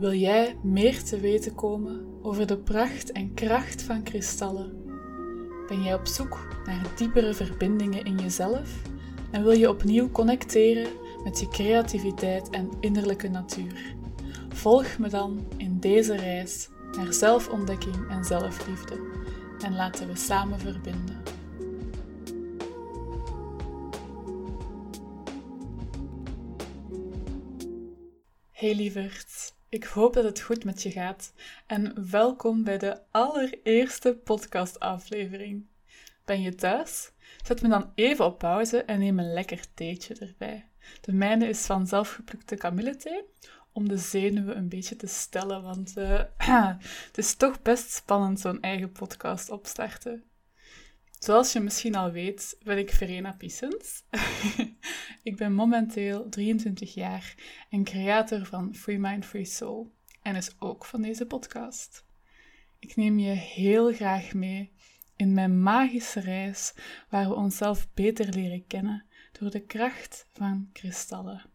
Wil jij meer te weten komen over de pracht en kracht van kristallen? Ben jij op zoek naar diepere verbindingen in jezelf en wil je opnieuw connecteren met je creativiteit en innerlijke natuur? Volg me dan in deze reis naar zelfontdekking en zelfliefde en laten we samen verbinden. Hey lieverd, ik hoop dat het goed met je gaat en welkom bij de allereerste podcastaflevering. Ben je thuis? Zet me dan even op pauze en neem een lekker theetje erbij. De mijne is van zelfgeplukte kamillethee om de zenuwen een beetje te stellen, want uh, het is toch best spannend zo'n eigen podcast opstarten. Zoals je misschien al weet, ben ik Verena Pissens. ik ben momenteel 23 jaar en creator van Free Mind Free Soul en is ook van deze podcast. Ik neem je heel graag mee in mijn magische reis waar we onszelf beter leren kennen door de kracht van kristallen.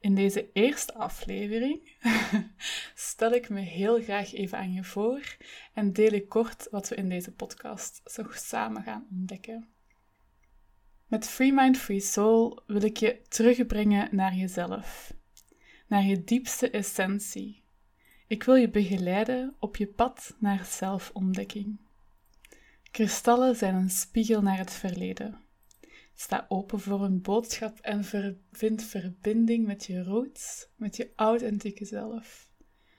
In deze eerste aflevering stel ik me heel graag even aan je voor en deel ik kort wat we in deze podcast zo samen gaan ontdekken. Met Free Mind Free Soul wil ik je terugbrengen naar jezelf, naar je diepste essentie. Ik wil je begeleiden op je pad naar zelfontdekking. Kristallen zijn een spiegel naar het verleden Sta open voor een boodschap en vind verbinding met je roots, met je authentieke zelf.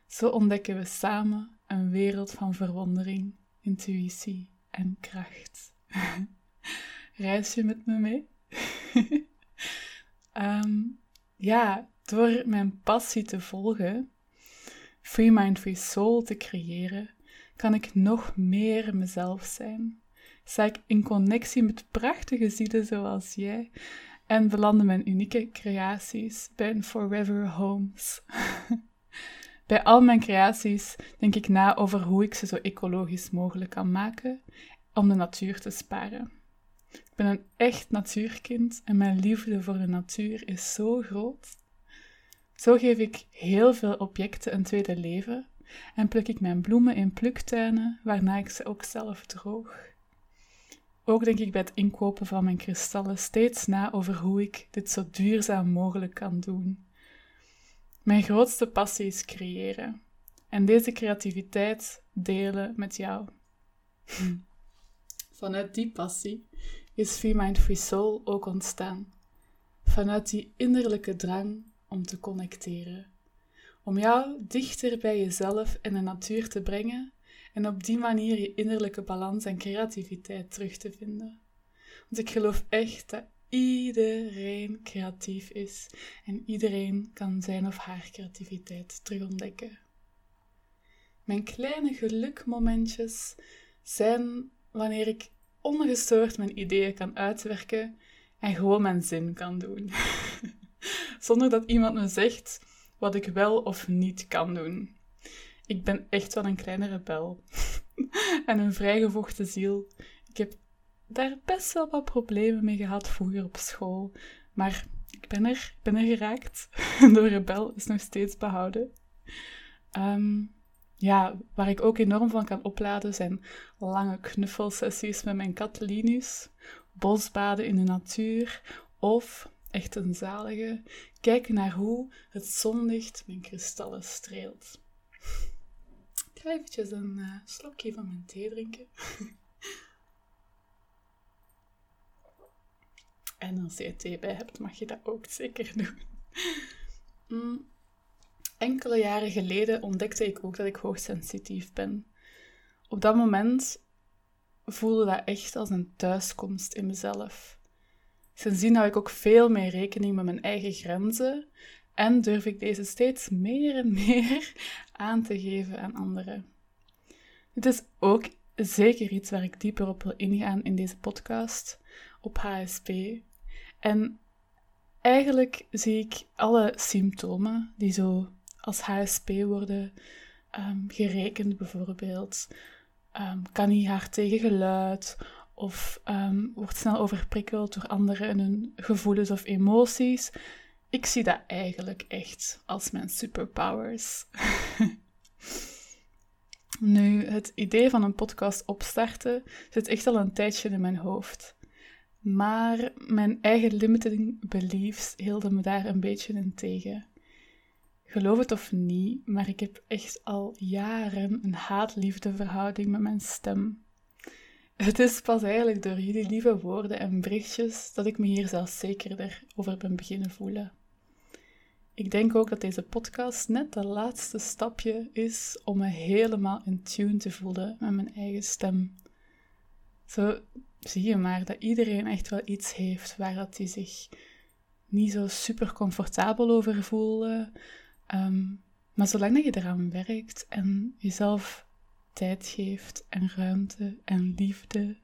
Zo ontdekken we samen een wereld van verwondering, intuïtie en kracht. Reis je met me mee? Ehm, ja, door mijn passie te volgen, Free Mind Free Soul te creëren, kan ik nog meer mezelf zijn sta ik in connectie met prachtige zielen zoals jij en belanden mijn unieke creaties bij een Forever Homes. bij al mijn creaties denk ik na over hoe ik ze zo ecologisch mogelijk kan maken om de natuur te sparen. Ik ben een echt natuurkind en mijn liefde voor de natuur is zo groot. Zo geef ik heel veel objecten een tweede leven en pluk ik mijn bloemen in pluktuinen, waarna ik ze ook zelf droog. Ook denk ik bij het inkopen van mijn kristallen steeds na over hoe ik dit zo duurzaam mogelijk kan doen. Mijn grootste passie is creëren en deze creativiteit delen met jou. Vanuit die passie is Free Mind Free Soul ook ontstaan. Vanuit die innerlijke drang om te connecteren. Om jou dichter bij jezelf en de natuur te brengen en op die manier je innerlijke balans en creativiteit terug te vinden. Want ik geloof echt dat iedereen creatief is en iedereen kan zijn of haar creativiteit terugontdekken. Mijn kleine gelukmomentjes zijn wanneer ik ongestoord mijn ideeën kan uitwerken en gewoon mijn zin kan doen. Zonder dat iemand me zegt wat ik wel of niet kan doen. Ik ben echt wel een kleine rebel. en een vrijgevochten ziel. Ik heb daar best wel wat problemen mee gehad vroeger op school. Maar ik ben er, ik ben er geraakt. De rebel is nog steeds behouden. Ehm, ja, waar ik ook enorm van kan opladen zijn lange knuffelsessies met mijn kat Linus, bosbaden in de natuur of, echt een zalige, kijken naar hoe het zonlicht mijn kristallen streelt. Ik ga eventjes een uh, slokje van mijn thee drinken. en als je thee bij hebt, mag je dat ook zeker doen. Mm. Enkele jaren geleden ontdekte ik ook dat ik hoogsensitief ben. Op dat moment voelde dat echt als een thuiskomst in mezelf. Sindsdien hou ik ook veel meer rekening met mijn eigen grenzen en durf ik deze steeds meer en meer aan te geven aan anderen. Dit is ook zeker iets waar ik dieper op wil ingaan in deze podcast op HSP. En eigenlijk zie ik alle symptomen die zo als HSP worden um, gerekend, bijvoorbeeld. Um, kan niet hard tegen geluid of um, wordt snel overprikkeld door anderen en hun gevoelens of emoties ik zie dat eigenlijk echt als mijn superpowers. nu, het idee van een podcast opstarten zit echt al een tijdje in mijn hoofd. Maar mijn eigen limiting beliefs hielden me daar een beetje in tegen. Geloof het of niet, maar ik heb echt al jaren een haat-liefde verhouding met mijn stem. Het is pas eigenlijk door jullie lieve woorden en berichtjes dat ik me hier zelfs zekerder over ben beginnen voelen. Ik denk ook dat deze podcast net dat laatste stapje is om me helemaal in tune te voelen met mijn eigen stem. Zo zie je maar dat iedereen echt wel iets heeft waar dat hij zich niet zo super comfortabel over voelt. Ehm, maar zolang dat je eraan werkt en jezelf tijd geeft en ruimte en liefde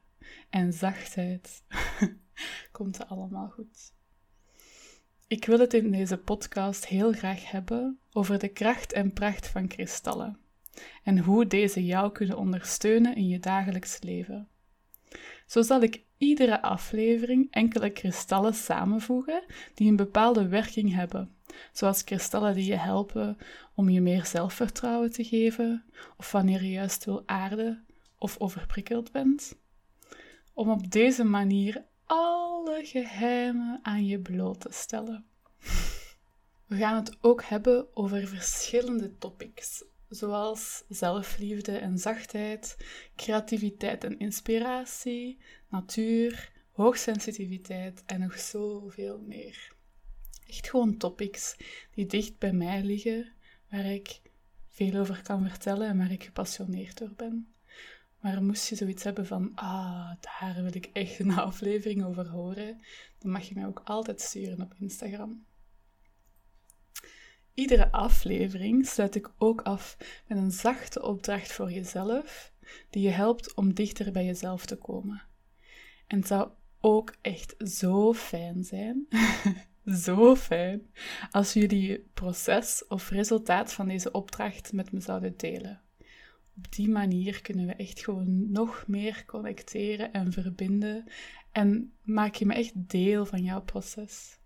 en zachtheid, komt het allemaal goed. Ik wil het in deze podcast heel graag hebben over de kracht en pracht van kristallen en hoe deze jou kunnen ondersteunen in je dagelijks leven. Zo zal ik iedere aflevering enkele kristallen samenvoegen die een bepaalde werking hebben, zoals kristallen die je helpen om je meer zelfvertrouwen te geven, of wanneer je juist wil aarden of overprikkeld bent. Om op deze manier geheimen aan je bloot te stellen. We gaan het ook hebben over verschillende topics, zoals zelfliefde en zachtheid, creativiteit en inspiratie, natuur, hoogsensitiviteit en nog zoveel meer. Echt gewoon topics die dicht bij mij liggen, waar ik veel over kan vertellen en waar ik gepassioneerd door ben. Maar moest je zoiets hebben van, ah, daar wil ik echt een aflevering over horen, dan mag je mij ook altijd sturen op Instagram. Iedere aflevering sluit ik ook af met een zachte opdracht voor jezelf, die je helpt om dichter bij jezelf te komen. En het zou ook echt zo fijn zijn, zo fijn, als jullie proces of resultaat van deze opdracht met me zouden delen. Op die manier kunnen we echt gewoon nog meer connecteren en verbinden en maak je me echt deel van jouw proces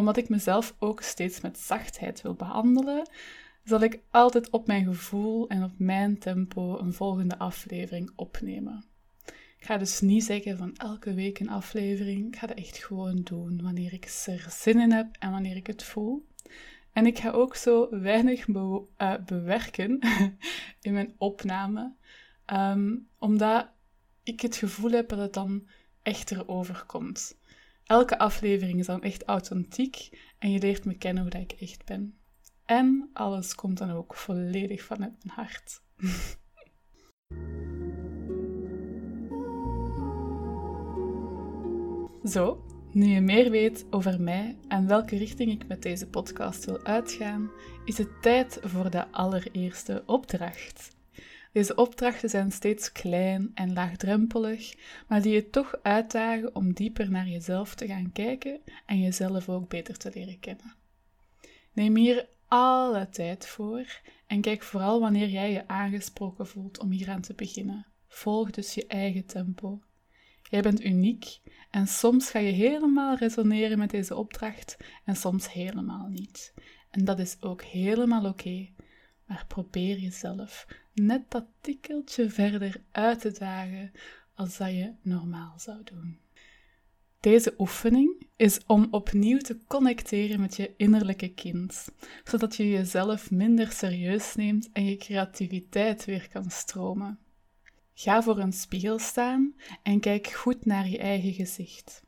omdat ik mezelf ook steeds met zachtheid wil behandelen, zal ik altijd op mijn gevoel en op mijn tempo een volgende aflevering opnemen. Ik ga dus niet zeggen van elke week een aflevering. Ik ga dat echt gewoon doen wanneer ik er zin in heb en wanneer ik het voel. En ik ga ook zo weinig eh, bewerken in mijn opname, ehm, omdat ik het gevoel heb dat het dan echter overkomt. Elke aflevering is dan echt authentiek en je leert me kennen hoe ik echt ben. En alles komt dan ook volledig vanuit mijn hart. Zo, nu je meer weet over mij en welke richting ik met deze podcast wil uitgaan, is het tijd voor de allereerste opdracht. Deze opdrachten zijn steeds klein en laagdrempelig, maar die je toch uitdagen om dieper naar jezelf te gaan kijken en jezelf ook beter te leren kennen. Neem hier alle tijd voor en kijk vooral wanneer jij je aangesproken voelt om hieraan te beginnen. Volg dus je eigen tempo. Jij bent uniek en soms ga je helemaal resoneren met deze opdracht en soms helemaal niet. En dat is ook helemaal oké, maar probeer jezelf net dat tikkeltje verder uit te dagen als dat je normaal zou doen. Deze oefening is om opnieuw te connecteren met je innerlijke kind, zodat je jezelf minder serieus neemt en je creativiteit weer kan stromen. Ga voor een spiegel staan en kijk goed naar je eigen gezicht.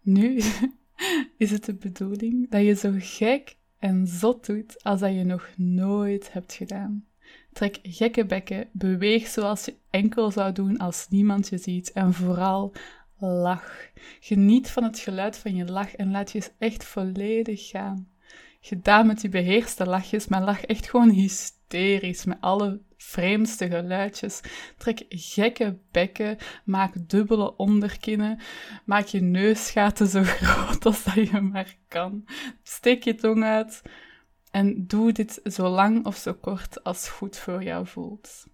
Nu is het de bedoeling dat je zo gek en zot doet als dat je nog nooit hebt gedaan. Trek gekke bekken, beweeg zoals je enkel zou doen als niemand je ziet en vooral lach. Geniet van het geluid van je lach en laat je echt volledig gaan. Gedaan met die beheerste lachjes, maar lach echt gewoon hysterisch met alle vreemdste geluidjes. Trek gekke bekken, maak dubbele onderkinnen, maak je neusgaten zo groot als dat je maar kan. Steek je tong uit, en doe dit zo lang of zo kort als goed voor jou voelt.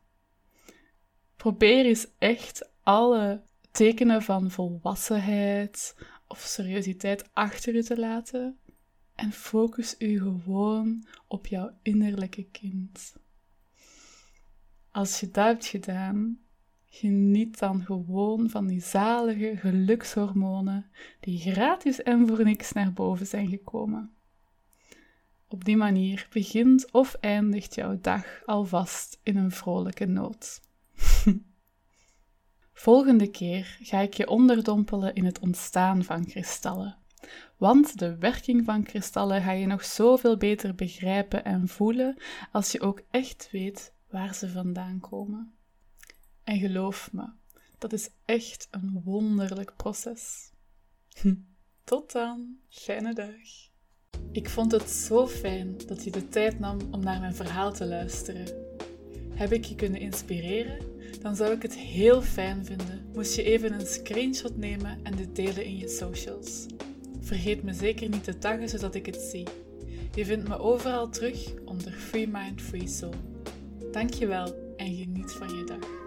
Probeer eens echt alle tekenen van volwassenheid of seriositeit achter u te laten en focus u gewoon op jouw innerlijke kind. Als je dat hebt gedaan, geniet dan gewoon van die zalige gelukshormonen die gratis en voor niks naar boven zijn gekomen. Op die manier begint of eindigt jouw dag alvast in een vrolijke noot. Volgende keer ga ik je onderdompelen in het ontstaan van kristallen. Want de werking van kristallen ga je nog zoveel beter begrijpen en voelen als je ook echt weet waar ze vandaan komen. En geloof me, dat is echt een wonderlijk proces. Tot dan, fijne dag. Ik vond het zo fijn dat je de tijd nam om naar mijn verhaal te luisteren. Heb ik je kunnen inspireren? Dan zou ik het heel fijn vinden moest je even een screenshot nemen en dit delen in je socials. Vergeet me zeker niet te taggen zodat ik het zie. Je vindt me overal terug onder Free Mind Free Soul. Dankjewel en geniet van je dag.